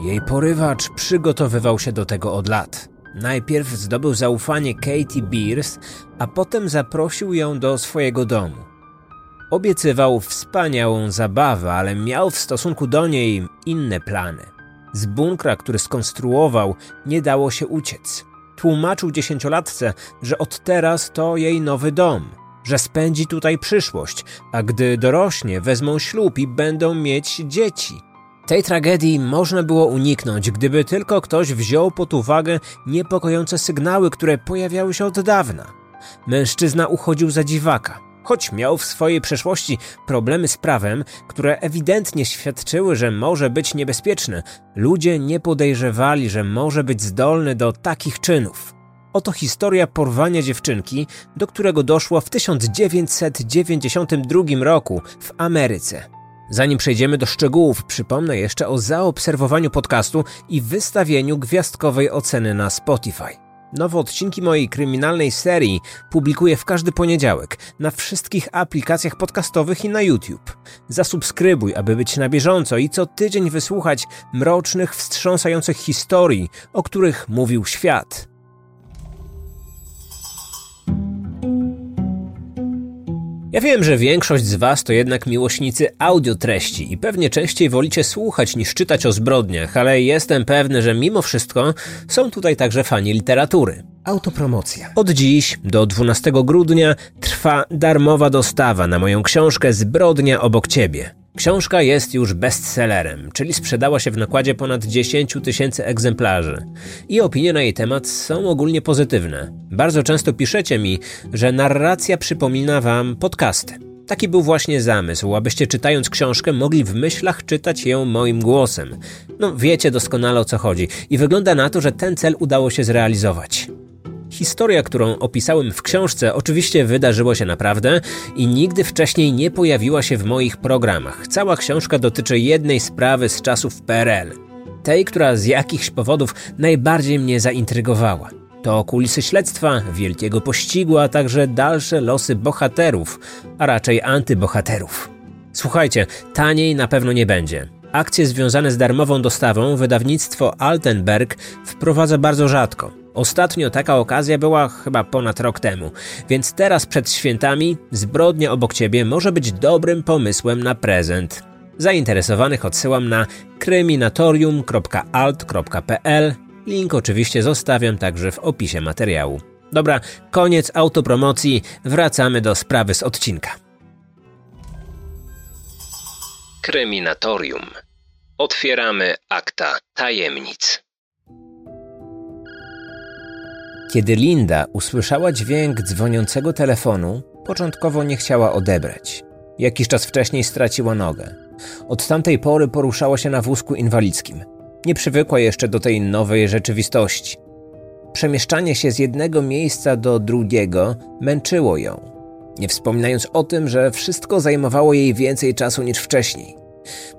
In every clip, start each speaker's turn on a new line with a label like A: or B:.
A: Jej porywacz przygotowywał się do tego od lat. Najpierw zdobył zaufanie Katie Beers, a potem zaprosił ją do swojego domu. Obiecywał wspaniałą zabawę, ale miał w stosunku do niej inne plany. Z bunkra, który skonstruował, nie dało się uciec. Tłumaczył dziesięciolatce, że od teraz to jej nowy dom, że spędzi tutaj przyszłość, a gdy dorośnie, wezmą ślub i będą mieć dzieci. Tej tragedii można było uniknąć, gdyby tylko ktoś wziął pod uwagę niepokojące sygnały, które pojawiały się od dawna. Mężczyzna uchodził za dziwaka, choć miał w swojej przeszłości problemy z prawem, które ewidentnie świadczyły, że może być niebezpieczny. Ludzie nie podejrzewali, że może być zdolny do takich czynów. Oto historia porwania dziewczynki, do którego doszło w 1992 roku w Ameryce. Zanim przejdziemy do szczegółów, przypomnę jeszcze o zaobserwowaniu podcastu i wystawieniu gwiazdkowej oceny na Spotify. Nowe odcinki mojej kryminalnej serii publikuję w każdy poniedziałek na wszystkich aplikacjach podcastowych i na YouTube. Zasubskrybuj, aby być na bieżąco i co tydzień wysłuchać mrocznych, wstrząsających historii, o których mówił świat. Ja wiem, że większość z Was to jednak miłośnicy audiotreści i pewnie częściej wolicie słuchać niż czytać o zbrodniach, ale jestem pewny, że mimo wszystko są tutaj także fani literatury. Autopromocja. Od dziś do 12 grudnia trwa darmowa dostawa na moją książkę Zbrodnia obok Ciebie. Książka jest już bestsellerem, czyli sprzedała się w nakładzie ponad 10 tysięcy egzemplarzy. I opinie na jej temat są ogólnie pozytywne. Bardzo często piszecie mi, że narracja przypomina wam podcasty. Taki był właśnie zamysł, abyście czytając książkę mogli w myślach czytać ją moim głosem. No wiecie doskonale o co chodzi i wygląda na to, że ten cel udało się zrealizować. Historia, którą opisałem w książce, oczywiście wydarzyło się naprawdę i nigdy wcześniej nie pojawiła się w moich programach. Cała książka dotyczy jednej sprawy z czasów PRL. Tej, która z jakichś powodów najbardziej mnie zaintrygowała. To kulisy śledztwa, wielkiego pościgu, a także dalsze losy bohaterów, a raczej antybohaterów. Słuchajcie, taniej na pewno nie będzie. Akcje związane z darmową dostawą wydawnictwo Altenberg wprowadza bardzo rzadko. Ostatnio taka okazja była chyba ponad rok temu, więc teraz przed świętami zbrodnia obok ciebie może być dobrym pomysłem na prezent. Zainteresowanych odsyłam na kryminatorium.alt.pl. Link oczywiście zostawiam także w opisie materiału. Dobra, koniec autopromocji, wracamy do sprawy z odcinka. Kryminatorium. Otwieramy akta tajemnic. Kiedy Linda usłyszała dźwięk dzwoniącego telefonu, początkowo nie chciała odebrać. Jakiś czas wcześniej straciła nogę. Od tamtej pory poruszała się na wózku inwalidzkim. Nie przywykła jeszcze do tej nowej rzeczywistości. Przemieszczanie się z jednego miejsca do drugiego męczyło ją. Nie wspominając o tym, że wszystko zajmowało jej więcej czasu niż wcześniej.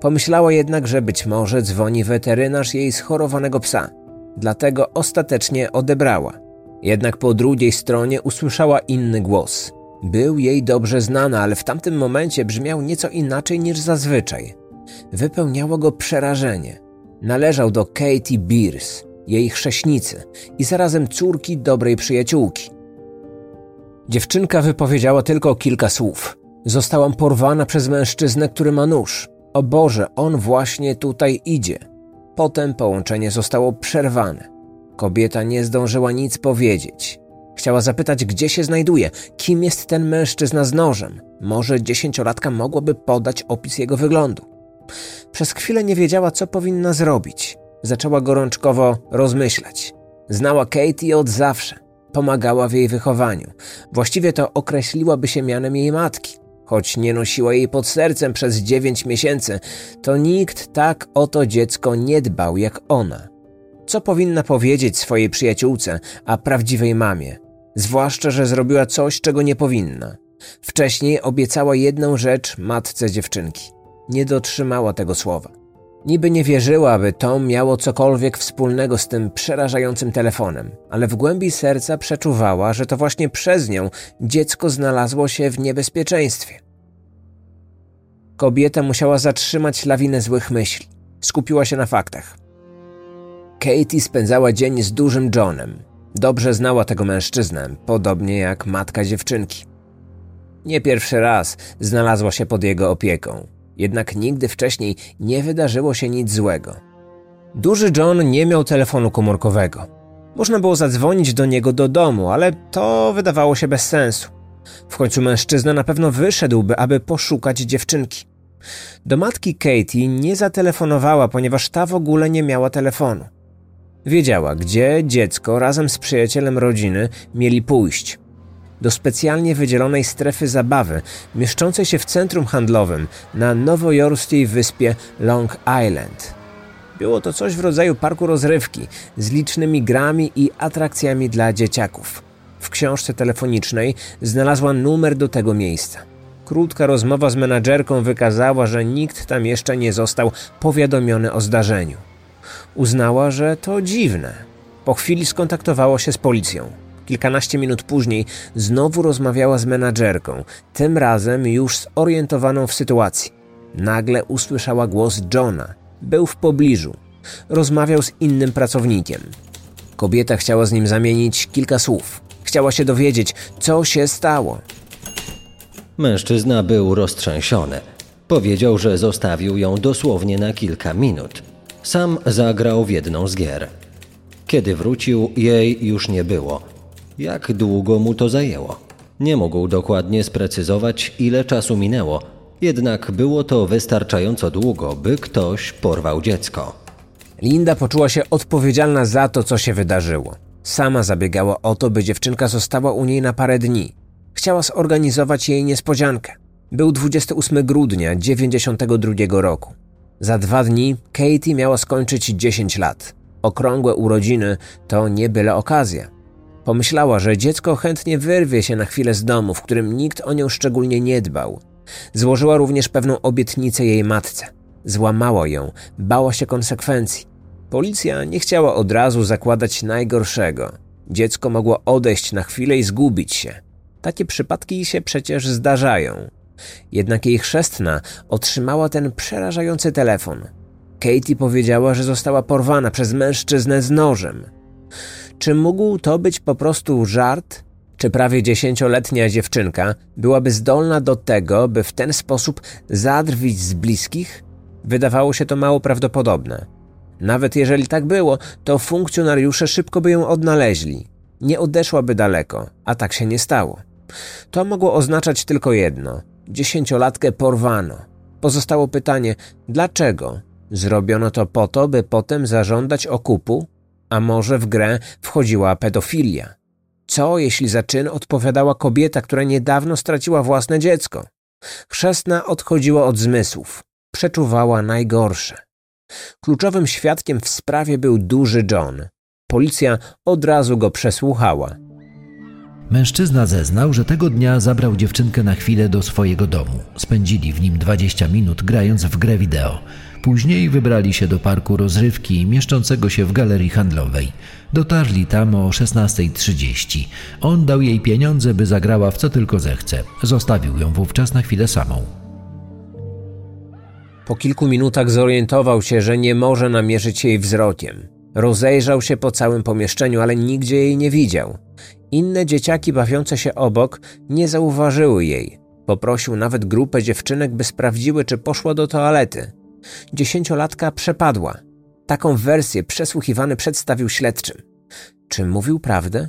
A: Pomyślała jednak, że być może dzwoni weterynarz jej schorowanego psa. Dlatego ostatecznie odebrała. Jednak po drugiej stronie usłyszała inny głos. Był jej dobrze znany, ale w tamtym momencie brzmiał nieco inaczej niż zazwyczaj. Wypełniało go przerażenie. Należał do Katie Beers, jej chrześnicy i zarazem córki dobrej przyjaciółki. Dziewczynka wypowiedziała tylko kilka słów. Zostałam porwana przez mężczyznę, który ma nóż. O Boże, on właśnie tutaj idzie. Potem połączenie zostało przerwane. Kobieta nie zdążyła nic powiedzieć. Chciała zapytać, gdzie się znajduje, kim jest ten mężczyzna z nożem. Może dziesięciolatka mogłaby podać opis jego wyglądu. Przez chwilę nie wiedziała, co powinna zrobić. Zaczęła gorączkowo rozmyślać. Znała Katie od zawsze. Pomagała w jej wychowaniu. Właściwie to określiłaby się mianem jej matki. Choć nie nosiła jej pod sercem przez dziewięć miesięcy, to nikt tak o to dziecko nie dbał jak ona co powinna powiedzieć swojej przyjaciółce, a prawdziwej mamie. Zwłaszcza, że zrobiła coś, czego nie powinna. Wcześniej obiecała jedną rzecz matce dziewczynki. Nie dotrzymała tego słowa. Niby nie wierzyła, by to miało cokolwiek wspólnego z tym przerażającym telefonem, ale w głębi serca przeczuwała, że to właśnie przez nią dziecko znalazło się w niebezpieczeństwie. Kobieta musiała zatrzymać lawinę złych myśli. Skupiła się na faktach. Katie spędzała dzień z dużym Johnem. Dobrze znała tego mężczyznę, podobnie jak matka dziewczynki. Nie pierwszy raz znalazła się pod jego opieką, jednak nigdy wcześniej nie wydarzyło się nic złego. Duży John nie miał telefonu komórkowego. Można było zadzwonić do niego do domu, ale to wydawało się bez sensu. W końcu mężczyzna na pewno wyszedłby, aby poszukać dziewczynki. Do matki Katie nie zatelefonowała, ponieważ ta w ogóle nie miała telefonu. Wiedziała, gdzie dziecko razem z przyjacielem rodziny mieli pójść. Do specjalnie wydzielonej strefy zabawy, mieszczącej się w centrum handlowym na nowojorskiej wyspie Long Island. Było to coś w rodzaju parku rozrywki z licznymi grami i atrakcjami dla dzieciaków. W książce telefonicznej znalazła numer do tego miejsca. Krótka rozmowa z menadżerką wykazała, że nikt tam jeszcze nie został powiadomiony o zdarzeniu. Uznała, że to dziwne. Po chwili skontaktowała się z policją. Kilkanaście minut później znowu rozmawiała z menadżerką, tym razem już zorientowaną w sytuacji. Nagle usłyszała głos Johna. Był w pobliżu. Rozmawiał z innym pracownikiem. Kobieta chciała z nim zamienić kilka słów. Chciała się dowiedzieć, co się stało.
B: Mężczyzna był roztrzęsiony. Powiedział, że zostawił ją dosłownie na kilka minut. Sam zagrał w jedną z gier. Kiedy wrócił, jej już nie było. Jak długo mu to zajęło? Nie mógł dokładnie sprecyzować, ile czasu minęło, jednak było to wystarczająco długo, by ktoś porwał dziecko.
A: Linda poczuła się odpowiedzialna za to, co się wydarzyło. Sama zabiegała o to, by dziewczynka została u niej na parę dni. Chciała zorganizować jej niespodziankę. Był 28 grudnia 92 roku. Za dwa dni Katie miała skończyć 10 lat. Okrągłe urodziny to nie byle okazja. Pomyślała, że dziecko chętnie wyrwie się na chwilę z domu, w którym nikt o nią szczególnie nie dbał. Złożyła również pewną obietnicę jej matce. Złamała ją, bała się konsekwencji. Policja nie chciała od razu zakładać najgorszego. Dziecko mogło odejść na chwilę i zgubić się. Takie przypadki się przecież zdarzają. Jednak jej chrzestna otrzymała ten przerażający telefon. Katie powiedziała, że została porwana przez mężczyznę z nożem. Czy mógł to być po prostu żart? Czy prawie dziesięcioletnia dziewczynka byłaby zdolna do tego, by w ten sposób zadrwić z bliskich? Wydawało się to mało prawdopodobne. Nawet jeżeli tak było, to funkcjonariusze szybko by ją odnaleźli. Nie odeszłaby daleko, a tak się nie stało. To mogło oznaczać tylko jedno: dziesięciolatkę porwano. Pozostało pytanie, dlaczego? Zrobiono to po to, by potem zażądać okupu? A może w grę wchodziła pedofilia? Co, jeśli za czyn odpowiadała kobieta, która niedawno straciła własne dziecko? Chrzestna odchodziła od zmysłów. Przeczuwała najgorsze. Kluczowym świadkiem w sprawie był duży John. Policja od razu go przesłuchała.
C: Mężczyzna zeznał, że tego dnia zabrał dziewczynkę na chwilę do swojego domu. Spędzili w nim 20 minut grając w grę wideo. Później wybrali się do parku rozrywki mieszczącego się w galerii handlowej. Dotarli tam o 16.30. On dał jej pieniądze, by zagrała w co tylko zechce. Zostawił ją wówczas na chwilę samą.
A: Po kilku minutach zorientował się, że nie może namierzyć jej wzrokiem. Rozejrzał się po całym pomieszczeniu, ale nigdzie jej nie widział. Inne dzieciaki bawiące się obok nie zauważyły jej. Poprosił nawet grupę dziewczynek, by sprawdziły, czy poszła do toalety. Dziesięciolatka przepadła. Taką wersję przesłuchiwany przedstawił śledczym. Czy mówił prawdę?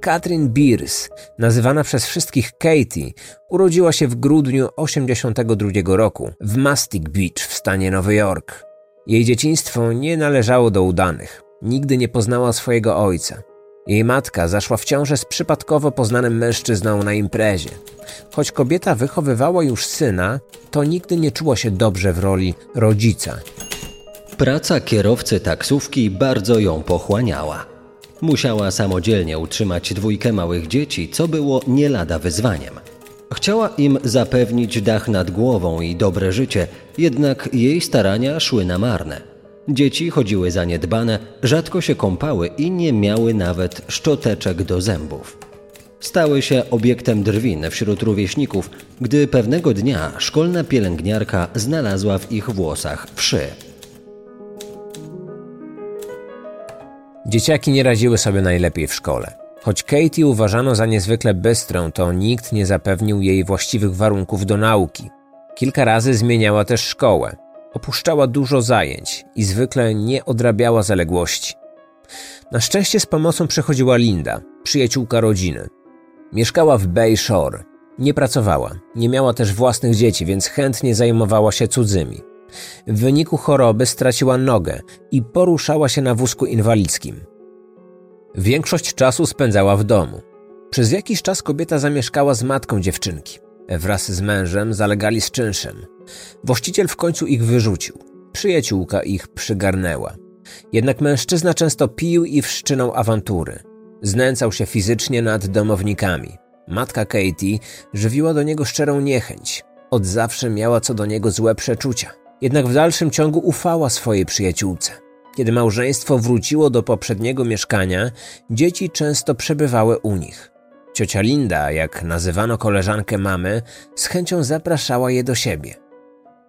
A: Katrin Beers, nazywana przez wszystkich Katie, urodziła się w grudniu 1982 roku w Mastic Beach w stanie Nowy Jork. Jej dzieciństwo nie należało do udanych. Nigdy nie poznała swojego ojca. Jej matka zaszła w ciążę z przypadkowo poznanym mężczyzną na imprezie. Choć kobieta wychowywała już syna, to nigdy nie czuła się dobrze w roli rodzica.
B: Praca kierowcy taksówki bardzo ją pochłaniała. Musiała samodzielnie utrzymać dwójkę małych dzieci, co było nie lada wyzwaniem. Chciała im zapewnić dach nad głową i dobre życie, jednak jej starania szły na marne. Dzieci chodziły zaniedbane, rzadko się kąpały i nie miały nawet szczoteczek do zębów. Stały się obiektem drwin wśród rówieśników, gdy pewnego dnia szkolna pielęgniarka znalazła w ich włosach wszy.
A: Dzieciaki nie radziły sobie najlepiej w szkole. Choć Katie uważano za niezwykle bystrą, to nikt nie zapewnił jej właściwych warunków do nauki. Kilka razy zmieniała też szkołę. Opuszczała dużo zajęć i zwykle nie odrabiała zaległości. Na szczęście z pomocą przychodziła Linda, przyjaciółka rodziny. Mieszkała w Bay Shore. Nie pracowała, nie miała też własnych dzieci, więc chętnie zajmowała się cudzymi. W wyniku choroby straciła nogę i poruszała się na wózku inwalidzkim. Większość czasu spędzała w domu. Przez jakiś czas kobieta zamieszkała z matką dziewczynki. Wraz z mężem zalegali z czynszem. Właściciel w końcu ich wyrzucił. Przyjaciółka ich przygarnęła. Jednak mężczyzna często pił i wszczynał awantury. Znęcał się fizycznie nad domownikami. Matka Katie żywiła do niego szczerą niechęć. Od zawsze miała co do niego złe przeczucia. Jednak w dalszym ciągu ufała swojej przyjaciółce. Kiedy małżeństwo wróciło do poprzedniego mieszkania, dzieci często przebywały u nich. Ciocia Linda, jak nazywano koleżankę mamy, z chęcią zapraszała je do siebie.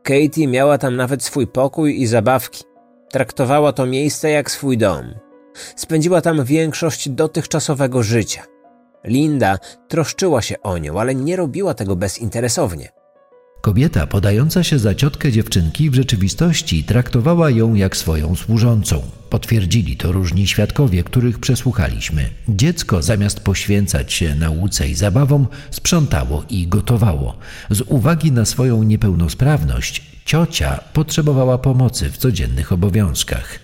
A: Katie miała tam nawet swój pokój i zabawki. Traktowała to miejsce jak swój dom. Spędziła tam większość dotychczasowego życia. Linda troszczyła się o nią, ale nie robiła tego bezinteresownie.
C: Kobieta podająca się za ciotkę dziewczynki w rzeczywistości traktowała ją jak swoją służącą. Potwierdzili to różni świadkowie, których przesłuchaliśmy. Dziecko zamiast poświęcać się nauce i zabawom, sprzątało i gotowało. Z uwagi na swoją niepełnosprawność, ciocia potrzebowała pomocy w codziennych obowiązkach.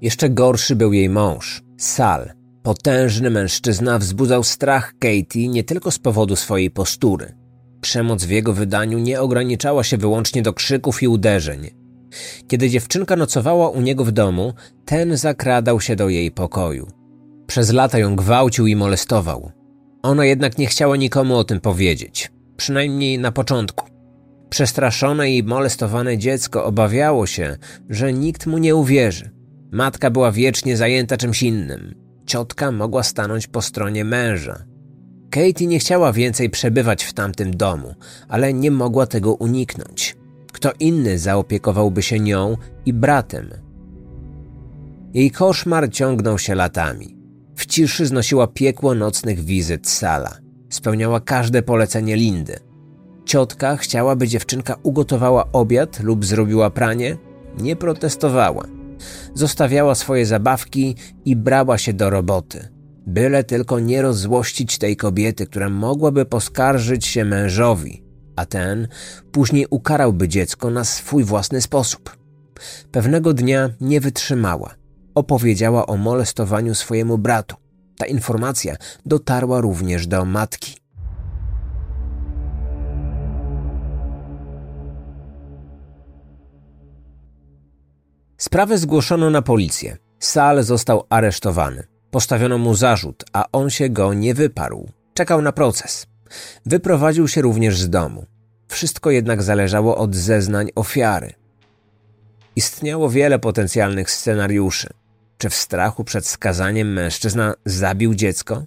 A: Jeszcze gorszy był jej mąż, Sal. Potężny mężczyzna wzbudzał strach Katie nie tylko z powodu swojej postury. Przemoc w jego wydaniu nie ograniczała się wyłącznie do krzyków i uderzeń. Kiedy dziewczynka nocowała u niego w domu, ten zakradał się do jej pokoju. Przez lata ją gwałcił i molestował. Ona jednak nie chciała nikomu o tym powiedzieć, przynajmniej na początku. Przestraszone i molestowane dziecko obawiało się, że nikt mu nie uwierzy. Matka była wiecznie zajęta czymś innym. Ciotka mogła stanąć po stronie męża. Katie nie chciała więcej przebywać w tamtym domu, ale nie mogła tego uniknąć. Kto inny zaopiekowałby się nią i bratem? Jej koszmar ciągnął się latami. W ciszy znosiła piekło nocnych wizyt Sala. Spełniała każde polecenie Lindy. Ciotka chciała, by dziewczynka ugotowała obiad lub zrobiła pranie. Nie protestowała. Zostawiała swoje zabawki i brała się do roboty. Byle tylko nie rozzłościć tej kobiety, która mogłaby poskarżyć się mężowi, a ten później ukarałby dziecko na swój własny sposób. Pewnego dnia nie wytrzymała. Opowiedziała o molestowaniu swojemu bratu. Ta informacja dotarła również do matki. Sprawę zgłoszono na policję. Sal został aresztowany. Postawiono mu zarzut, a on się go nie wyparł. Czekał na proces. Wyprowadził się również z domu. Wszystko jednak zależało od zeznań ofiary. Istniało wiele potencjalnych scenariuszy. Czy w strachu przed skazaniem mężczyzna zabił dziecko?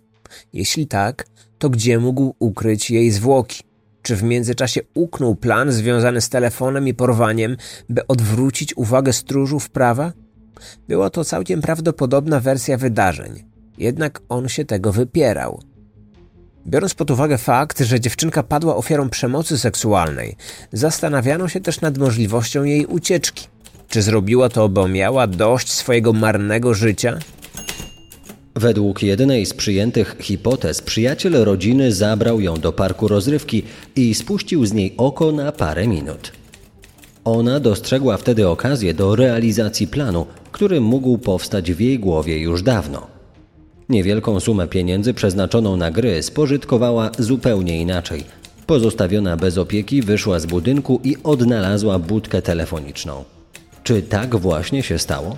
A: Jeśli tak, to gdzie mógł ukryć jej zwłoki? Czy w międzyczasie uknął plan związany z telefonem i porwaniem, by odwrócić uwagę stróżów prawa? Była to całkiem prawdopodobna wersja wydarzeń, jednak on się tego wypierał. Biorąc pod uwagę fakt, że dziewczynka padła ofiarą przemocy seksualnej, zastanawiano się też nad możliwością jej ucieczki. Czy zrobiła to, bo miała dość swojego marnego życia?
B: Według jednej z przyjętych hipotez, przyjaciel rodziny zabrał ją do parku rozrywki i spuścił z niej oko na parę minut. Ona dostrzegła wtedy okazję do realizacji planu, który mógł powstać w jej głowie już dawno. Niewielką sumę pieniędzy przeznaczoną na gry spożytkowała zupełnie inaczej. Pozostawiona bez opieki, wyszła z budynku i odnalazła budkę telefoniczną. Czy tak właśnie się stało?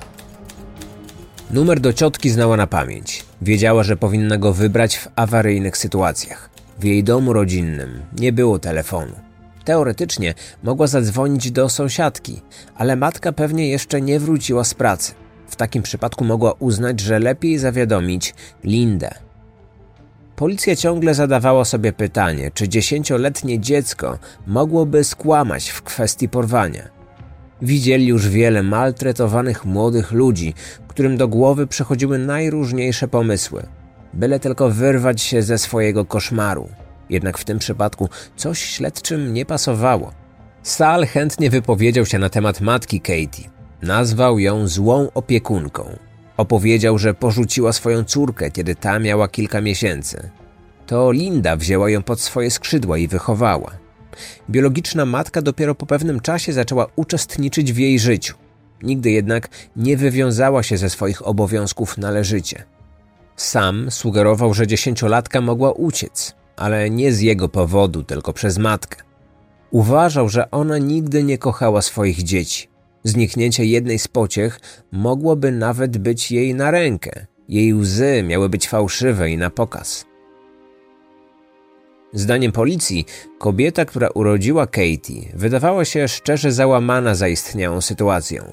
A: Numer do ciotki znała na pamięć. Wiedziała, że powinna go wybrać w awaryjnych sytuacjach. W jej domu rodzinnym nie było telefonu. Teoretycznie mogła zadzwonić do sąsiadki, ale matka pewnie jeszcze nie wróciła z pracy. W takim przypadku mogła uznać, że lepiej zawiadomić Lindę. Policja ciągle zadawała sobie pytanie, czy dziesięcioletnie dziecko mogłoby skłamać w kwestii porwania. Widzieli już wiele maltretowanych młodych ludzi, którym do głowy przychodziły najróżniejsze pomysły, byle tylko wyrwać się ze swojego koszmaru. Jednak w tym przypadku coś śledczym nie pasowało. Sal chętnie wypowiedział się na temat matki Katie. Nazwał ją złą opiekunką. Opowiedział, że porzuciła swoją córkę, kiedy ta miała kilka miesięcy. To Linda wzięła ją pod swoje skrzydła i wychowała. Biologiczna matka dopiero po pewnym czasie zaczęła uczestniczyć w jej życiu. Nigdy jednak nie wywiązała się ze swoich obowiązków należycie. Sam sugerował, że dziesięciolatka mogła uciec, ale nie z jego powodu, tylko przez matkę. Uważał, że ona nigdy nie kochała swoich dzieci. Zniknięcie jednej z pociech mogłoby nawet być jej na rękę. Jej łzy miały być fałszywe i na pokaz. Zdaniem policji, kobieta, która urodziła Katie, wydawała się szczerze załamana zaistniałą sytuacją.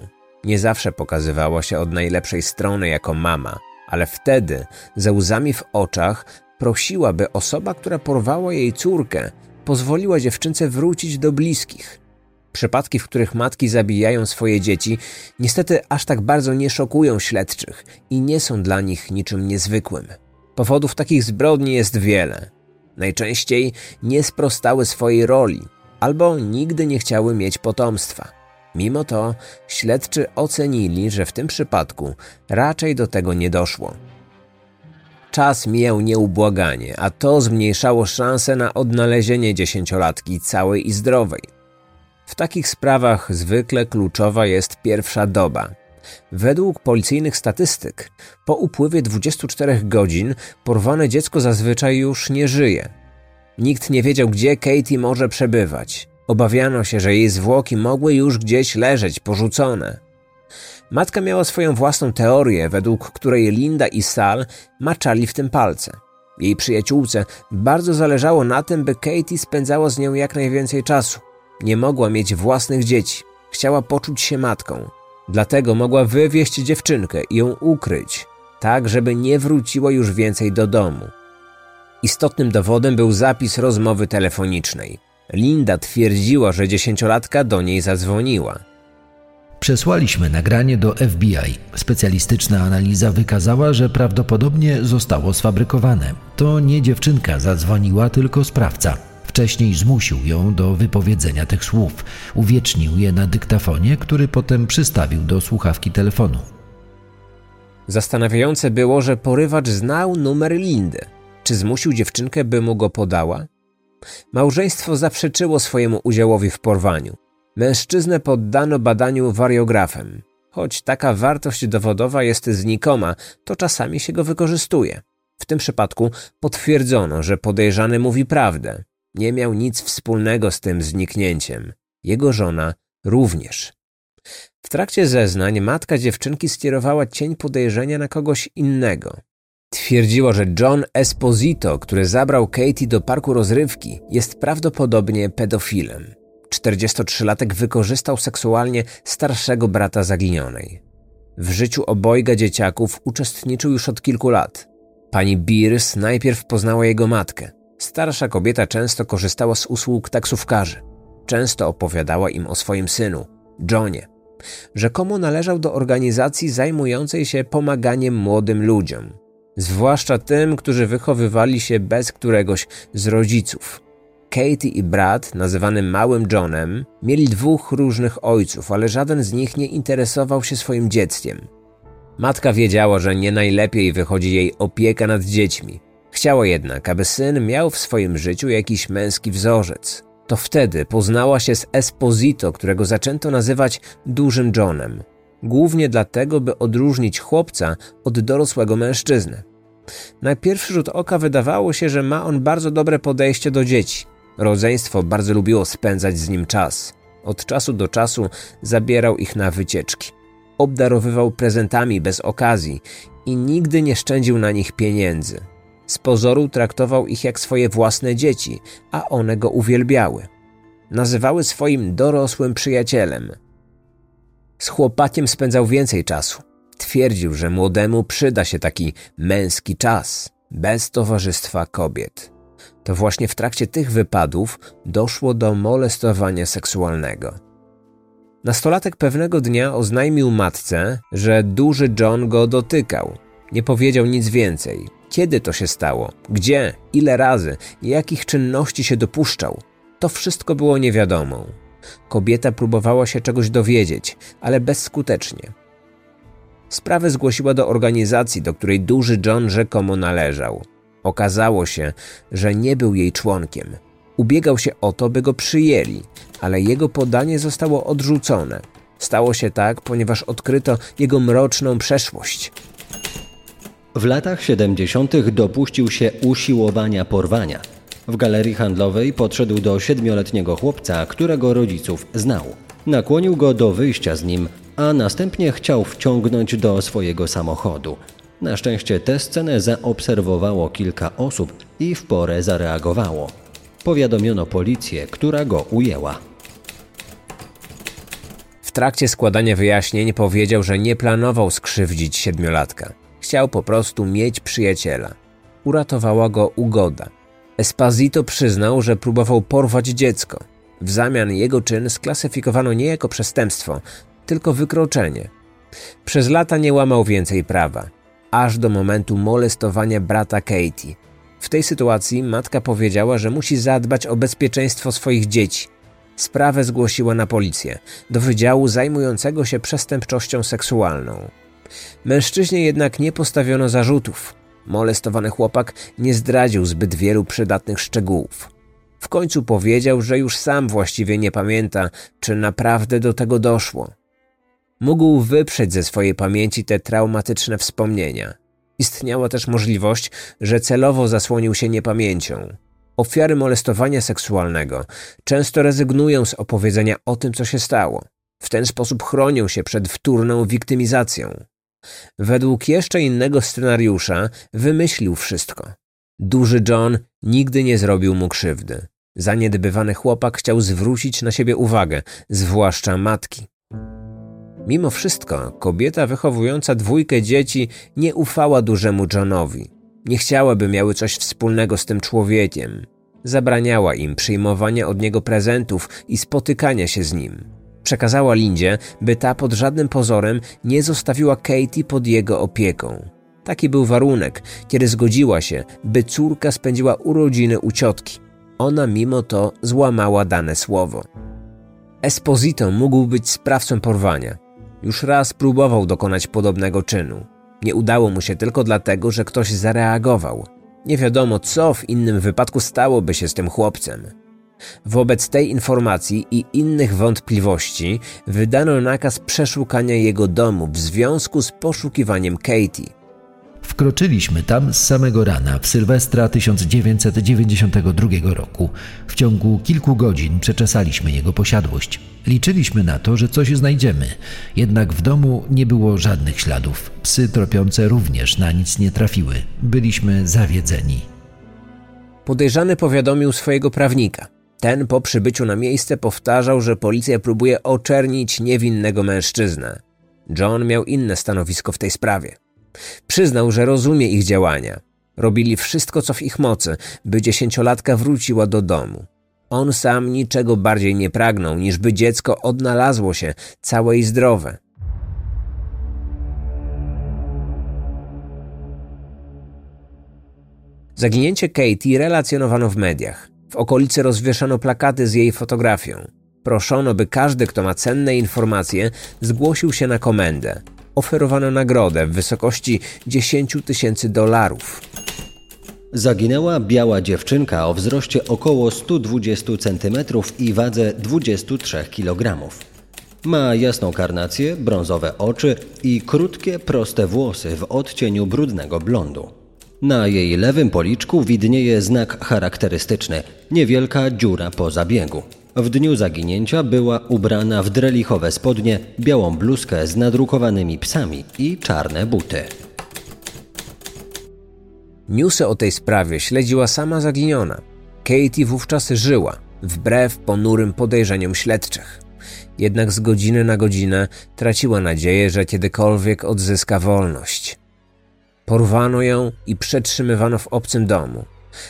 A: Nie zawsze pokazywała się od najlepszej strony jako mama, ale wtedy, ze łzami w oczach, prosiła, by osoba, która porwała jej córkę, pozwoliła dziewczynce wrócić do bliskich. Przypadki, w których matki zabijają swoje dzieci, niestety aż tak bardzo nie szokują śledczych i nie są dla nich niczym niezwykłym. Powodów takich zbrodni jest wiele. Najczęściej nie sprostały swojej roli albo nigdy nie chciały mieć potomstwa. Mimo to śledczy ocenili, że w tym przypadku raczej do tego nie doszło. Czas mijał nieubłaganie, a to zmniejszało szanse na odnalezienie dziesięciolatki całej i zdrowej. W takich sprawach zwykle kluczowa jest pierwsza doba. Według policyjnych statystyk, po upływie 24 godzin porwane dziecko zazwyczaj już nie żyje. Nikt nie wiedział, gdzie Katie może przebywać. Obawiano się, że jej zwłoki mogły już gdzieś leżeć porzucone. Matka miała swoją własną teorię, według której Linda i Sal maczali w tym palce. Jej przyjaciółce bardzo zależało na tym, by Katie spędzała z nią jak najwięcej czasu. Nie mogła mieć własnych dzieci. Chciała poczuć się matką. Dlatego mogła wywieźć dziewczynkę i ją ukryć, tak żeby nie wróciła już więcej do domu. Istotnym dowodem był zapis rozmowy telefonicznej. Linda twierdziła, że dziesięciolatka do niej zadzwoniła.
C: Przesłaliśmy nagranie do FBI. Specjalistyczna analiza wykazała, że prawdopodobnie zostało sfabrykowane. To nie dziewczynka zadzwoniła, tylko sprawca. Wcześniej zmusił ją do wypowiedzenia tych słów. Uwiecznił je na dyktafonie, który potem przystawił do słuchawki telefonu.
A: Zastanawiające było, że porywacz znał numer Lindy. Czy zmusił dziewczynkę, by mu go podała? Małżeństwo zaprzeczyło swojemu udziałowi w porwaniu. Mężczyznę poddano badaniu wariografem. Choć taka wartość dowodowa jest znikoma, to czasami się go wykorzystuje. W tym przypadku potwierdzono, że podejrzany mówi prawdę. Nie miał nic wspólnego z tym zniknięciem. Jego żona również. W trakcie zeznań matka dziewczynki skierowała cień podejrzenia na kogoś innego. Twierdziła, że John Esposito, który zabrał Katie do parku rozrywki, jest prawdopodobnie pedofilem. 43-latek wykorzystał seksualnie starszego brata zaginionej. W życiu obojga dzieciaków uczestniczył już od kilku lat. Pani Beers najpierw poznała jego matkę. Starsza kobieta często korzystała z usług taksówkarzy. Często opowiadała im o swoim synu, Johnie. Rzekomo należał do organizacji zajmującej się pomaganiem młodym ludziom, zwłaszcza tym, którzy wychowywali się bez któregoś z rodziców. Katie i brat, nazywany Małym Johnem, mieli dwóch różnych ojców, ale żaden z nich nie interesował się swoim dzieckiem. Matka wiedziała, że nie najlepiej wychodzi jej opieka nad dziećmi. Chciała jednak, aby syn miał w swoim życiu jakiś męski wzorzec. To wtedy poznała się z Esposito, którego zaczęto nazywać Dużym Johnem. Głównie dlatego, by odróżnić chłopca od dorosłego mężczyzny. Na pierwszy rzut oka wydawało się, że ma on bardzo dobre podejście do dzieci. Rodzeństwo bardzo lubiło spędzać z nim czas. Od czasu do czasu zabierał ich na wycieczki. Obdarowywał prezentami bez okazji i nigdy nie szczędził na nich pieniędzy. Z pozoru traktował ich jak swoje własne dzieci, a one go uwielbiały. Nazywały swoim dorosłym przyjacielem. Z chłopakiem spędzał więcej czasu. Twierdził, że młodemu przyda się taki męski czas. bez towarzystwa kobiet. To właśnie w trakcie tych wypadów doszło do molestowania seksualnego. Nastolatek pewnego dnia oznajmił matce, że duży John go dotykał. Nie powiedział nic więcej. Kiedy to się stało? Gdzie? Ile razy? Jakich czynności się dopuszczał? To wszystko było niewiadomą. Kobieta próbowała się czegoś dowiedzieć, ale bezskutecznie. Sprawę zgłosiła do organizacji, do której duży John rzekomo należał. Okazało się, że nie był jej członkiem. Ubiegał się o to, by go przyjęli, ale jego podanie zostało odrzucone. Stało się tak, ponieważ odkryto jego mroczną przeszłość.
B: W latach 70. dopuścił się usiłowania porwania. W galerii handlowej podszedł do siedmioletniego chłopca, którego rodziców znał. Nakłonił go do wyjścia z nim, a następnie chciał wciągnąć do swojego samochodu. Na szczęście tę scenę zaobserwowało kilka osób i w porę zareagowało. Powiadomiono policję, która go ujęła.
A: W trakcie składania wyjaśnień powiedział, że nie planował skrzywdzić siedmiolatka. Chciał po prostu mieć przyjaciela. Uratowała go ugoda. Esposito przyznał, że próbował porwać dziecko. W zamian jego czyn sklasyfikowano nie jako przestępstwo, tylko wykroczenie. Przez lata nie łamał więcej prawa, aż do momentu molestowania brata Katie. W tej sytuacji matka powiedziała, że musi zadbać o bezpieczeństwo swoich dzieci. Sprawę zgłosiła na policję, do wydziału zajmującego się przestępczością seksualną. Mężczyźnie jednak nie postawiono zarzutów. Molestowany chłopak nie zdradził zbyt wielu przydatnych szczegółów. W końcu powiedział, że już sam właściwie nie pamięta, czy naprawdę do tego doszło. Mógł wyprzeć ze swojej pamięci te traumatyczne wspomnienia. Istniała też możliwość, że celowo zasłonił się niepamięcią. Ofiary molestowania seksualnego często rezygnują z opowiedzenia o tym, co się stało. W ten sposób chronią się przed wtórną wiktymizacją. Według jeszcze innego scenariusza wymyślił wszystko. Duży John nigdy nie zrobił mu krzywdy. Zaniedbywany chłopak chciał zwrócić na siebie uwagę, zwłaszcza matki. Mimo wszystko, kobieta wychowująca dwójkę dzieci nie ufała dużemu Johnowi. Nie chciała, by miały coś wspólnego z tym człowiekiem. Zabraniała im przyjmowania od niego prezentów i spotykania się z nim. Przekazała Lindzie, by ta pod żadnym pozorem nie zostawiła Katie pod jego opieką. Taki był warunek, kiedy zgodziła się, by córka spędziła urodziny u ciotki. Ona mimo to złamała dane słowo. Esposito mógł być sprawcą porwania. Już raz próbował dokonać podobnego czynu. Nie udało mu się tylko dlatego, że ktoś zareagował. Nie wiadomo, co w innym wypadku stałoby się z tym chłopcem. Wobec tej informacji i innych wątpliwości wydano nakaz przeszukania jego domu w związku z poszukiwaniem Katie.
C: Wkroczyliśmy tam z samego rana w Sylwestra 1992 roku. W ciągu kilku godzin przeczesaliśmy jego posiadłość. Liczyliśmy na to, że coś znajdziemy, jednak w domu nie było żadnych śladów. Psy tropiące również na nic nie trafiły. Byliśmy zawiedzeni.
A: Podejrzany powiadomił swojego prawnika. Ten po przybyciu na miejsce powtarzał, że policja próbuje oczernić niewinnego mężczyznę. John miał inne stanowisko w tej sprawie. Przyznał, że rozumie ich działania. Robili wszystko, co w ich mocy, by dziesięciolatka wróciła do domu. On sam niczego bardziej nie pragnął, niż by dziecko odnalazło się całe i zdrowe. Zaginięcie Katie relacjonowano w mediach. W okolicy rozwieszano plakaty z jej fotografią. Proszono, by każdy, kto ma cenne informacje, zgłosił się na komendę oferowano nagrodę w wysokości 10 tysięcy dolarów.
B: Zaginęła biała dziewczynka o wzroście około 120 cm i wadze 23 kg. Ma jasną karnację, brązowe oczy i krótkie, proste włosy w odcieniu brudnego blondu. Na jej lewym policzku widnieje znak charakterystyczny niewielka dziura po zabiegu. W dniu zaginięcia była ubrana w drelichowe spodnie, białą bluzkę z nadrukowanymi psami i czarne buty.
A: Newsy o tej sprawie śledziła sama zaginiona. Katie wówczas żyła, wbrew ponurym podejrzeniom śledczych. Jednak z godziny na godzinę traciła nadzieję, że kiedykolwiek odzyska wolność. Porwano ją i przetrzymywano w obcym domu.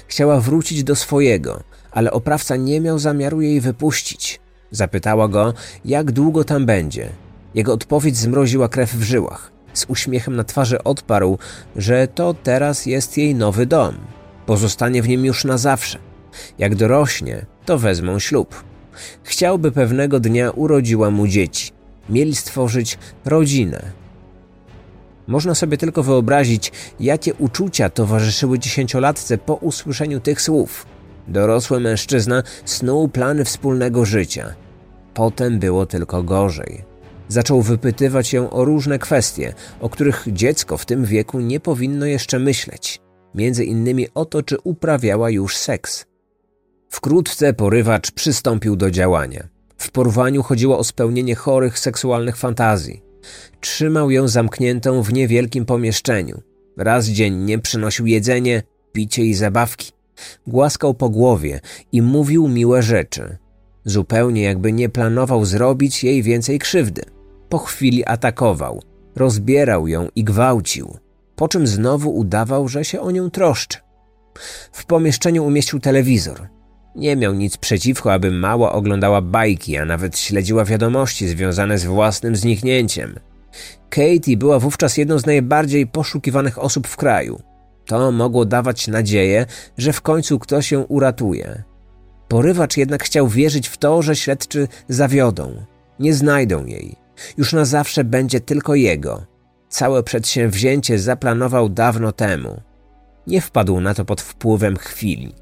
A: Chciała wrócić do swojego, ale oprawca nie miał zamiaru jej wypuścić. Zapytała go, jak długo tam będzie. Jego odpowiedź zmroziła krew w żyłach. Z uśmiechem na twarzy odparł, że to teraz jest jej nowy dom. Pozostanie w nim już na zawsze. Jak dorośnie, to wezmą ślub. Chciałby pewnego dnia urodziła mu dzieci. Mieli stworzyć rodzinę. Można sobie tylko wyobrazić, jakie uczucia towarzyszyły dziesięciolatce po usłyszeniu tych słów. Dorosły mężczyzna snuł plany wspólnego życia. Potem było tylko gorzej. Zaczął wypytywać ją o różne kwestie, o których dziecko w tym wieku nie powinno jeszcze myśleć. Między innymi o to, czy uprawiała już seks. Wkrótce porywacz przystąpił do działania. W porwaniu chodziło o spełnienie chorych seksualnych fantazji. Trzymał ją zamkniętą w niewielkim pomieszczeniu. Raz dziennie przynosił jedzenie, picie i zabawki. Głaskał po głowie i mówił miłe rzeczy. Zupełnie jakby nie planował zrobić jej więcej krzywdy. Po chwili atakował, rozbierał ją i gwałcił, po czym znowu udawał, że się o nią troszczy. W pomieszczeniu umieścił telewizor. Nie miał nic przeciwko, aby mała oglądała bajki, a nawet śledziła wiadomości związane z własnym zniknięciem. Katie była wówczas jedną z najbardziej poszukiwanych osób w kraju. To mogło dawać nadzieję, że w końcu ktoś ją uratuje. Porywacz jednak chciał wierzyć w to, że śledczy zawiodą. Nie znajdą jej. Już na zawsze będzie tylko jego. Całe przedsięwzięcie zaplanował dawno temu. Nie wpadł na to pod wpływem chwili.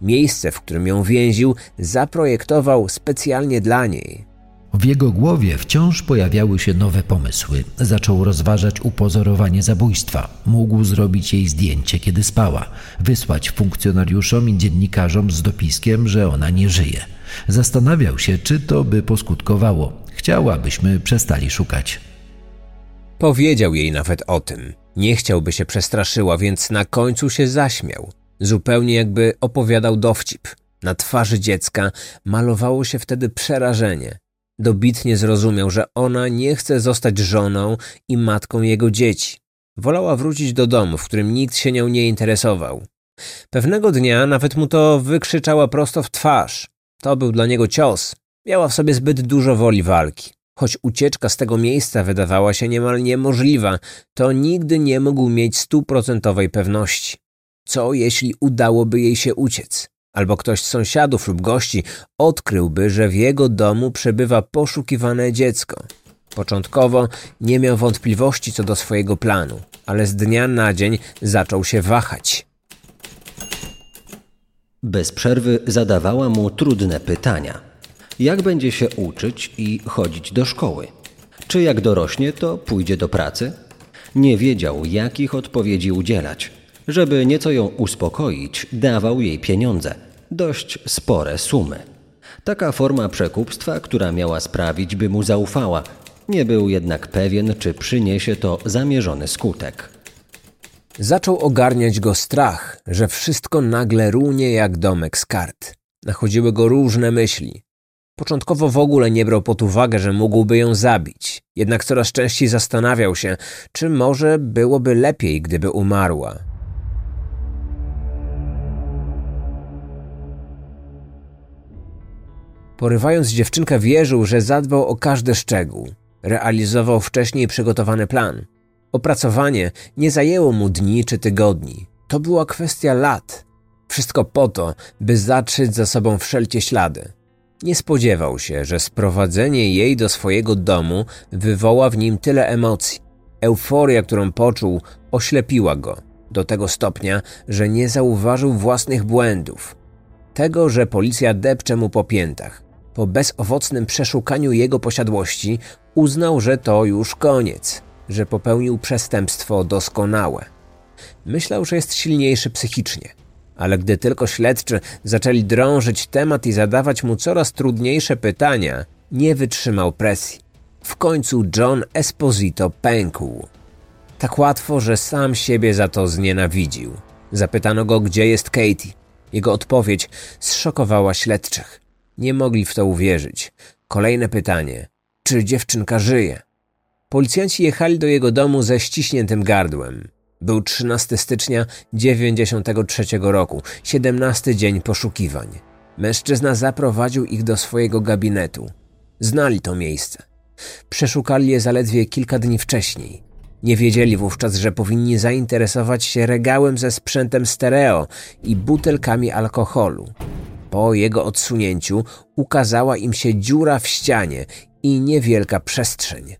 A: Miejsce, w którym ją więził, zaprojektował specjalnie dla niej.
C: W jego głowie wciąż pojawiały się nowe pomysły. Zaczął rozważać upozorowanie zabójstwa. Mógł zrobić jej zdjęcie, kiedy spała, wysłać funkcjonariuszom i dziennikarzom z dopiskiem, że ona nie żyje. Zastanawiał się, czy to by poskutkowało. Chciał, abyśmy przestali szukać.
A: Powiedział jej nawet o tym. Nie chciałby się przestraszyła, więc na końcu się zaśmiał. Zupełnie jakby opowiadał dowcip. Na twarzy dziecka malowało się wtedy przerażenie. Dobitnie zrozumiał, że ona nie chce zostać żoną i matką jego dzieci. Wolała wrócić do domu, w którym nikt się nią nie interesował. Pewnego dnia nawet mu to wykrzyczała prosto w twarz. To był dla niego cios. Miała w sobie zbyt dużo woli walki. Choć ucieczka z tego miejsca wydawała się niemal niemożliwa, to nigdy nie mógł mieć stuprocentowej pewności. Co jeśli udałoby jej się uciec? Albo ktoś z sąsiadów lub gości odkryłby, że w jego domu przebywa poszukiwane dziecko. Początkowo nie miał wątpliwości co do swojego planu, ale z dnia na dzień zaczął się wahać.
B: Bez przerwy zadawała mu trudne pytania. Jak będzie się uczyć i chodzić do szkoły? Czy jak dorośnie, to pójdzie do pracy? Nie wiedział, jakich odpowiedzi udzielać. Żeby nieco ją uspokoić, dawał jej pieniądze, dość spore sumy. Taka forma przekupstwa, która miała sprawić, by mu zaufała, nie był jednak pewien, czy przyniesie to zamierzony skutek.
A: Zaczął ogarniać go strach, że wszystko nagle runie jak domek z kart. Nachodziły go różne myśli. Początkowo w ogóle nie brał pod uwagę, że mógłby ją zabić, jednak coraz częściej zastanawiał się, czy może byłoby lepiej, gdyby umarła. Porywając dziewczynkę wierzył, że zadbał o każdy szczegół. Realizował wcześniej przygotowany plan. Opracowanie nie zajęło mu dni czy tygodni. To była kwestia lat. Wszystko po to, by zatrzeć za sobą wszelkie ślady. Nie spodziewał się, że sprowadzenie jej do swojego domu wywoła w nim tyle emocji. Euforia, którą poczuł, oślepiła go do tego stopnia, że nie zauważył własnych błędów. Tego, że policja depcze mu po piętach. Po bezowocnym przeszukaniu jego posiadłości uznał, że to już koniec, że popełnił przestępstwo doskonałe. Myślał, że jest silniejszy psychicznie, ale gdy tylko śledczy zaczęli drążyć temat i zadawać mu coraz trudniejsze pytania, nie wytrzymał presji. W końcu John Esposito pękł. Tak łatwo, że sam siebie za to znienawidził. Zapytano go, gdzie jest Katie. Jego odpowiedź zszokowała śledczych. Nie mogli w to uwierzyć. Kolejne pytanie. Czy dziewczynka żyje? Policjanci jechali do jego domu ze ściśniętym gardłem. Był 13 stycznia 93 roku, 17 dzień poszukiwań. Mężczyzna zaprowadził ich do swojego gabinetu. Znali to miejsce. Przeszukali je zaledwie kilka dni wcześniej. Nie wiedzieli wówczas, że powinni zainteresować się regałem ze sprzętem stereo i butelkami alkoholu. Po jego odsunięciu ukazała im się dziura w ścianie i niewielka przestrzeń.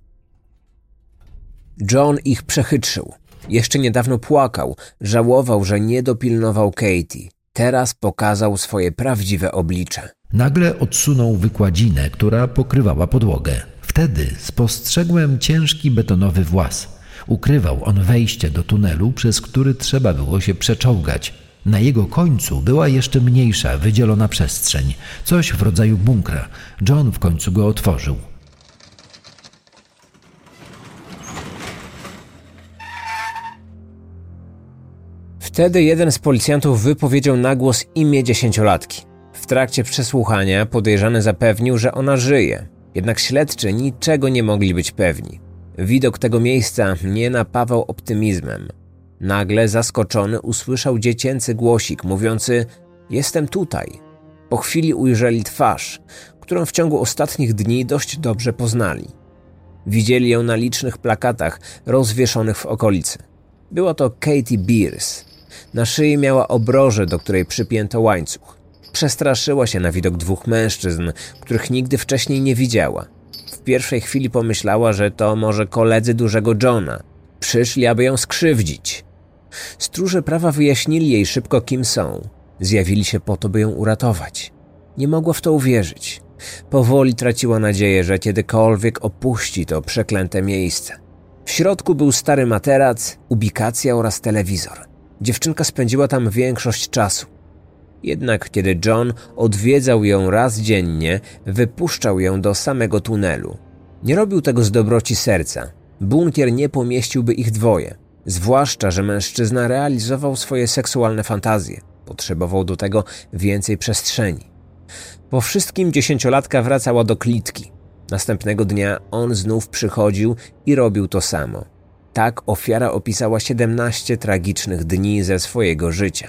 A: John ich przechytrzył. Jeszcze niedawno płakał, żałował, że nie dopilnował Katie. Teraz pokazał swoje prawdziwe oblicze.
C: Nagle odsunął wykładzinę, która pokrywała podłogę. Wtedy spostrzegłem ciężki betonowy włas. Ukrywał on wejście do tunelu, przez który trzeba było się przeczołgać. Na jego końcu była jeszcze mniejsza, wydzielona przestrzeń, coś w rodzaju bunkra. John w końcu go otworzył.
A: Wtedy jeden z policjantów wypowiedział na głos imię dziesięciolatki. W trakcie przesłuchania podejrzany zapewnił, że ona żyje, jednak śledczy niczego nie mogli być pewni. Widok tego miejsca nie napawał optymizmem. Nagle zaskoczony usłyszał dziecięcy głosik mówiący: Jestem tutaj. Po chwili ujrzeli twarz, którą w ciągu ostatnich dni dość dobrze poznali. Widzieli ją na licznych plakatach rozwieszonych w okolicy. Była to Katie Beers. Na szyi miała obrożę, do której przypięto łańcuch. Przestraszyła się na widok dwóch mężczyzn, których nigdy wcześniej nie widziała. W pierwszej chwili pomyślała, że to może koledzy dużego Johna. Przyszli, aby ją skrzywdzić. Stróże prawa wyjaśnili jej szybko, kim są. Zjawili się po to, by ją uratować. Nie mogła w to uwierzyć. Powoli traciła nadzieję, że kiedykolwiek opuści to przeklęte miejsce. W środku był stary materac, ubikacja oraz telewizor. Dziewczynka spędziła tam większość czasu. Jednak kiedy John odwiedzał ją raz dziennie, wypuszczał ją do samego tunelu. Nie robił tego z dobroci serca. Bunkier nie pomieściłby ich dwoje. Zwłaszcza, że mężczyzna realizował swoje seksualne fantazje. Potrzebował do tego więcej przestrzeni. Po wszystkim dziesięciolatka wracała do klitki. Następnego dnia on znów przychodził i robił to samo. Tak ofiara opisała 17 tragicznych dni ze swojego życia.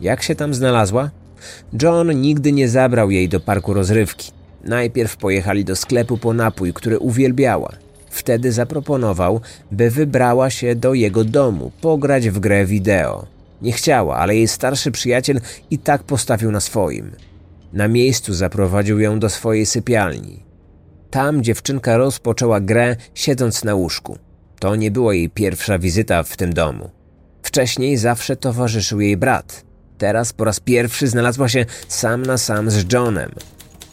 A: Jak się tam znalazła? John nigdy nie zabrał jej do parku rozrywki. Najpierw pojechali do sklepu po napój, który uwielbiała. Wtedy zaproponował, by wybrała się do jego domu, pograć w grę wideo. Nie chciała, ale jej starszy przyjaciel i tak postawił na swoim. Na miejscu zaprowadził ją do swojej sypialni. Tam dziewczynka rozpoczęła grę, siedząc na łóżku. To nie była jej pierwsza wizyta w tym domu. Wcześniej zawsze towarzyszył jej brat. Teraz po raz pierwszy znalazła się sam na sam z Johnem.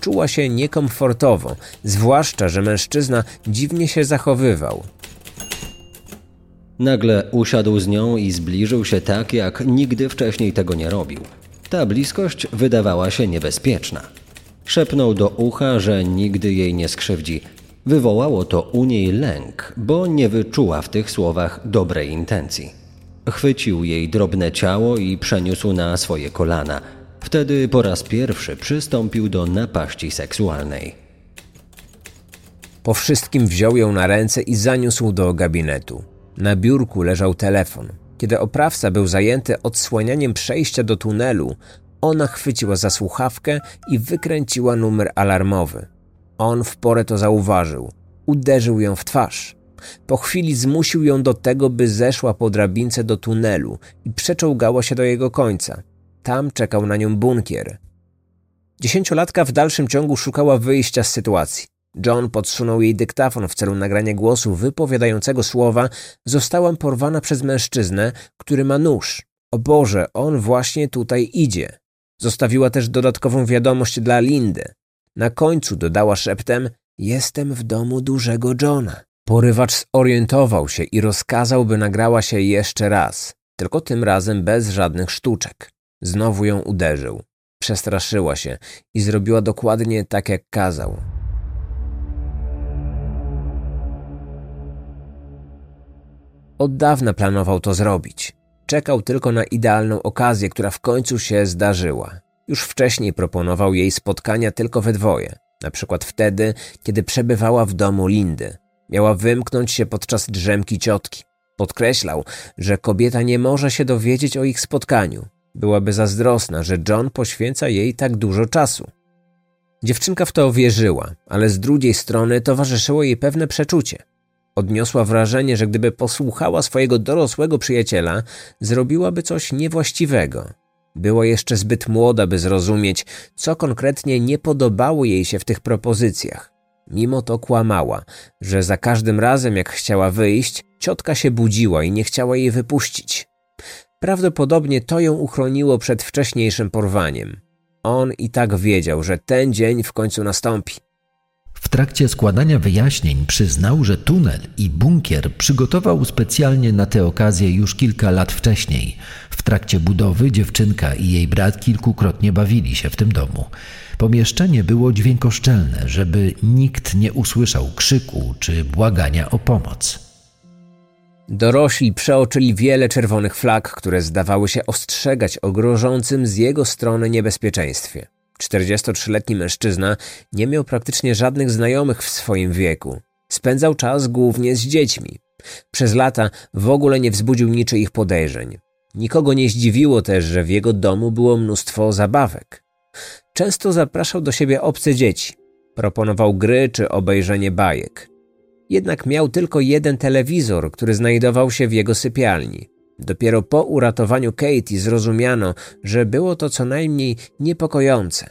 A: Czuła się niekomfortowo, zwłaszcza, że mężczyzna dziwnie się zachowywał.
B: Nagle usiadł z nią i zbliżył się tak, jak nigdy wcześniej tego nie robił. Ta bliskość wydawała się niebezpieczna. Szepnął do ucha, że nigdy jej nie skrzywdzi. Wywołało to u niej lęk, bo nie wyczuła w tych słowach dobrej intencji. Chwycił jej drobne ciało i przeniósł na swoje kolana. Wtedy po raz pierwszy przystąpił do napaści seksualnej.
A: Po wszystkim wziął ją na ręce i zaniósł do gabinetu. Na biurku leżał telefon. Kiedy oprawca był zajęty odsłanianiem przejścia do tunelu, ona chwyciła za słuchawkę i wykręciła numer alarmowy. On w porę to zauważył. Uderzył ją w twarz. Po chwili zmusił ją do tego, by zeszła po drabince do tunelu i przeczołgała się do jego końca. Tam czekał na nią bunkier. Dziesięciolatka w dalszym ciągu szukała wyjścia z sytuacji. John podsunął jej dyktafon w celu nagrania głosu wypowiadającego słowa Zostałam porwana przez mężczyznę, który ma nóż. O Boże, on właśnie tutaj idzie. Zostawiła też dodatkową wiadomość dla Lindy. Na końcu dodała szeptem Jestem w domu dużego Johna. Porywacz zorientował się i rozkazał, by nagrała się jeszcze raz, tylko tym razem bez żadnych sztuczek. Znowu ją uderzył. Przestraszyła się i zrobiła dokładnie tak, jak kazał. Od dawna planował to zrobić. Czekał tylko na idealną okazję, która w końcu się zdarzyła. Już wcześniej proponował jej spotkania tylko we dwoje, na przykład wtedy, kiedy przebywała w domu Lindy. Miała wymknąć się podczas drzemki ciotki. Podkreślał, że kobieta nie może się dowiedzieć o ich spotkaniu. Byłaby zazdrosna, że John poświęca jej tak dużo czasu. Dziewczynka w to wierzyła, ale z drugiej strony towarzyszyło jej pewne przeczucie. Odniosła wrażenie, że gdyby posłuchała swojego dorosłego przyjaciela, zrobiłaby coś niewłaściwego. Była jeszcze zbyt młoda, by zrozumieć, co konkretnie nie podobało jej się w tych propozycjach. Mimo to kłamała, że za każdym razem, jak chciała wyjść, ciotka się budziła i nie chciała jej wypuścić. Prawdopodobnie to ją uchroniło przed wcześniejszym porwaniem. On i tak wiedział, że ten dzień w końcu nastąpi.
C: W trakcie składania wyjaśnień przyznał, że tunel i bunkier przygotował specjalnie na tę okazję już kilka lat wcześniej. W trakcie budowy dziewczynka i jej brat kilkukrotnie bawili się w tym domu. Pomieszczenie było dźwiękoszczelne, żeby nikt nie usłyszał krzyku czy błagania o pomoc.
A: Dorośli przeoczyli wiele czerwonych flag, które zdawały się ostrzegać o grożącym z jego strony niebezpieczeństwie. 43-letni mężczyzna nie miał praktycznie żadnych znajomych w swoim wieku. Spędzał czas głównie z dziećmi. Przez lata w ogóle nie wzbudził niczyich podejrzeń. Nikogo nie zdziwiło też, że w jego domu było mnóstwo zabawek. Często zapraszał do siebie obce dzieci. Proponował gry czy obejrzenie bajek. Jednak miał tylko jeden telewizor, który znajdował się w jego sypialni. Dopiero po uratowaniu Katie zrozumiano, że było to co najmniej niepokojące.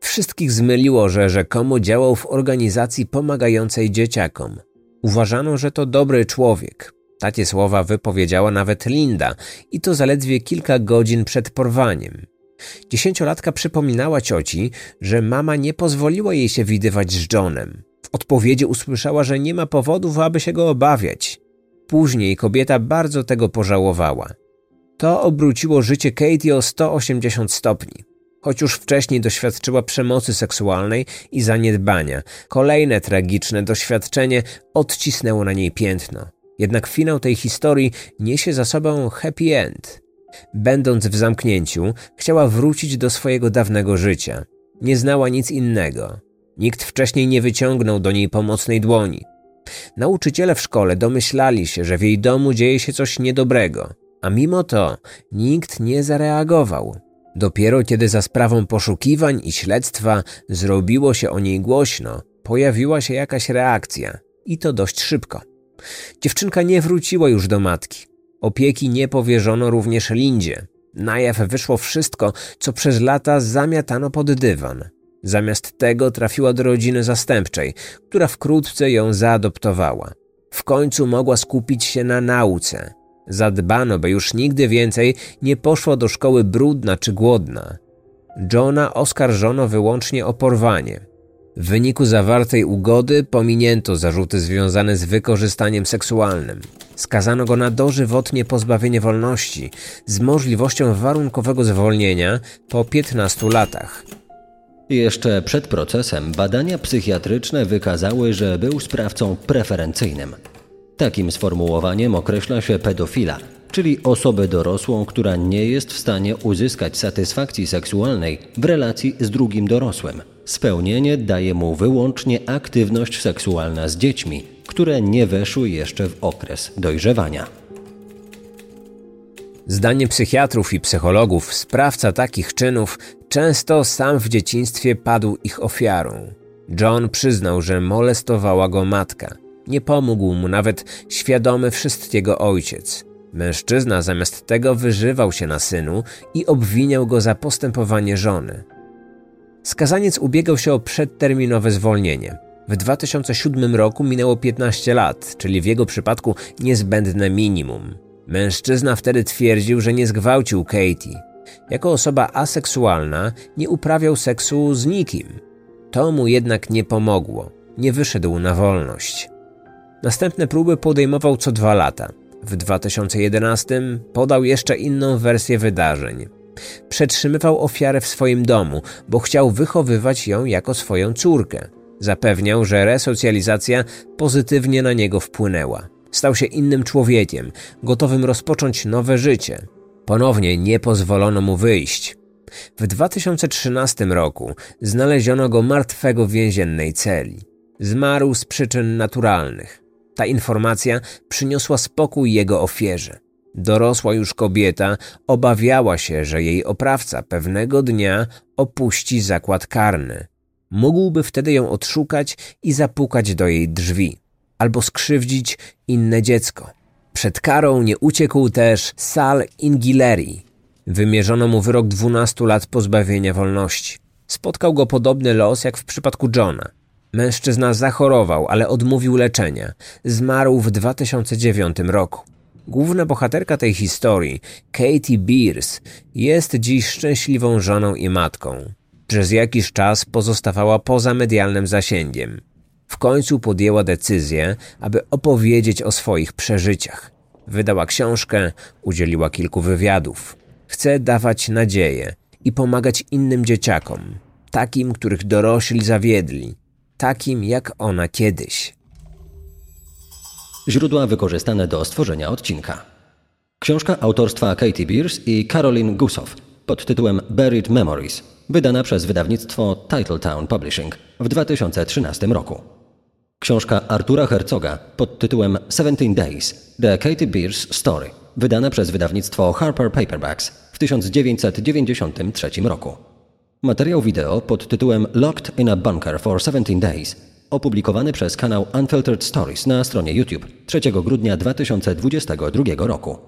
A: Wszystkich zmyliło, że rzekomo działał w organizacji pomagającej dzieciakom. Uważano, że to dobry człowiek. Takie słowa wypowiedziała nawet Linda i to zaledwie kilka godzin przed porwaniem. Dziesięciolatka przypominała cioci, że mama nie pozwoliła jej się widywać z Johnem. W odpowiedzi usłyszała, że nie ma powodów, aby się go obawiać. Później kobieta bardzo tego pożałowała. To obróciło życie Katie o 180 stopni. Choć już wcześniej doświadczyła przemocy seksualnej i zaniedbania, kolejne tragiczne doświadczenie odcisnęło na niej piętno. Jednak finał tej historii niesie za sobą happy end. Będąc w zamknięciu, chciała wrócić do swojego dawnego życia. Nie znała nic innego. Nikt wcześniej nie wyciągnął do niej pomocnej dłoni. Nauczyciele w szkole domyślali się, że w jej domu dzieje się coś niedobrego, a mimo to nikt nie zareagował. Dopiero kiedy za sprawą poszukiwań i śledztwa zrobiło się o niej głośno, pojawiła się jakaś reakcja i to dość szybko. Dziewczynka nie wróciła już do matki. Opieki nie powierzono również Lindzie. Na jaw wyszło wszystko, co przez lata zamiatano pod dywan. Zamiast tego trafiła do rodziny zastępczej, która wkrótce ją zaadoptowała. W końcu mogła skupić się na nauce. Zadbano, by już nigdy więcej nie poszła do szkoły brudna czy głodna. Johna oskarżono wyłącznie o porwanie. W wyniku zawartej ugody pominięto zarzuty związane z wykorzystaniem seksualnym. Skazano go na dożywotnie pozbawienie wolności z możliwością warunkowego zwolnienia po 15 latach.
B: Jeszcze przed procesem badania psychiatryczne wykazały, że był sprawcą preferencyjnym. Takim sformułowaniem określa się pedofila, czyli osobę dorosłą, która nie jest w stanie uzyskać satysfakcji seksualnej w relacji z drugim dorosłym. Spełnienie daje mu wyłącznie aktywność seksualna z dziećmi, które nie weszły jeszcze w okres dojrzewania.
A: Zdaniem psychiatrów i psychologów, sprawca takich czynów często sam w dzieciństwie padł ich ofiarą. John przyznał, że molestowała go matka. Nie pomógł mu nawet świadomy wszystkiego ojciec. Mężczyzna zamiast tego wyżywał się na synu i obwiniał go za postępowanie żony. Skazaniec ubiegał się o przedterminowe zwolnienie. W 2007 roku minęło 15 lat, czyli w jego przypadku niezbędne minimum. Mężczyzna wtedy twierdził, że nie zgwałcił Katie. Jako osoba aseksualna nie uprawiał seksu z nikim. To mu jednak nie pomogło. Nie wyszedł na wolność. Następne próby podejmował co dwa lata. W 2011 podał jeszcze inną wersję wydarzeń. Przetrzymywał ofiarę w swoim domu, bo chciał wychowywać ją jako swoją córkę. Zapewniał, że resocjalizacja pozytywnie na niego wpłynęła. Stał się innym człowiekiem, gotowym rozpocząć nowe życie. Ponownie nie pozwolono mu wyjść. W 2013 roku znaleziono go martwego w więziennej celi. Zmarł z przyczyn naturalnych. Ta informacja przyniosła spokój jego ofierze. Dorosła już kobieta obawiała się, że jej oprawca pewnego dnia opuści zakład karny. Mógłby wtedy ją odszukać i zapukać do jej drzwi, albo skrzywdzić inne dziecko. Przed karą nie uciekł też Sal Ingileri. Wymierzono mu wyrok 12 lat pozbawienia wolności. Spotkał go podobny los jak w przypadku Johna. Mężczyzna zachorował, ale odmówił leczenia. Zmarł w 2009 roku. Główna bohaterka tej historii, Katie Beers, jest dziś szczęśliwą żoną i matką. Przez jakiś czas pozostawała poza medialnym zasięgiem. W końcu podjęła decyzję, aby opowiedzieć o swoich przeżyciach. Wydała książkę, udzieliła kilku wywiadów. Chce dawać nadzieję i pomagać innym dzieciakom, takim, których dorośli zawiedli, takim jak ona kiedyś.
B: Źródła wykorzystane do stworzenia odcinka. Książka autorstwa Katie Beers i Caroline Gusow pod tytułem Buried Memories, wydana przez wydawnictwo Titletown Publishing w 2013 roku. Książka Artura Herzoga pod tytułem 17 Days The Katie Beers Story, wydana przez wydawnictwo Harper Paperbacks w 1993 roku. Materiał wideo pod tytułem Locked in a Bunker for 17 Days, opublikowany przez kanał Unfiltered Stories na stronie YouTube 3 grudnia 2022 roku.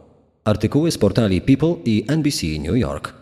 B: Artykuły z portali People i NBC New York.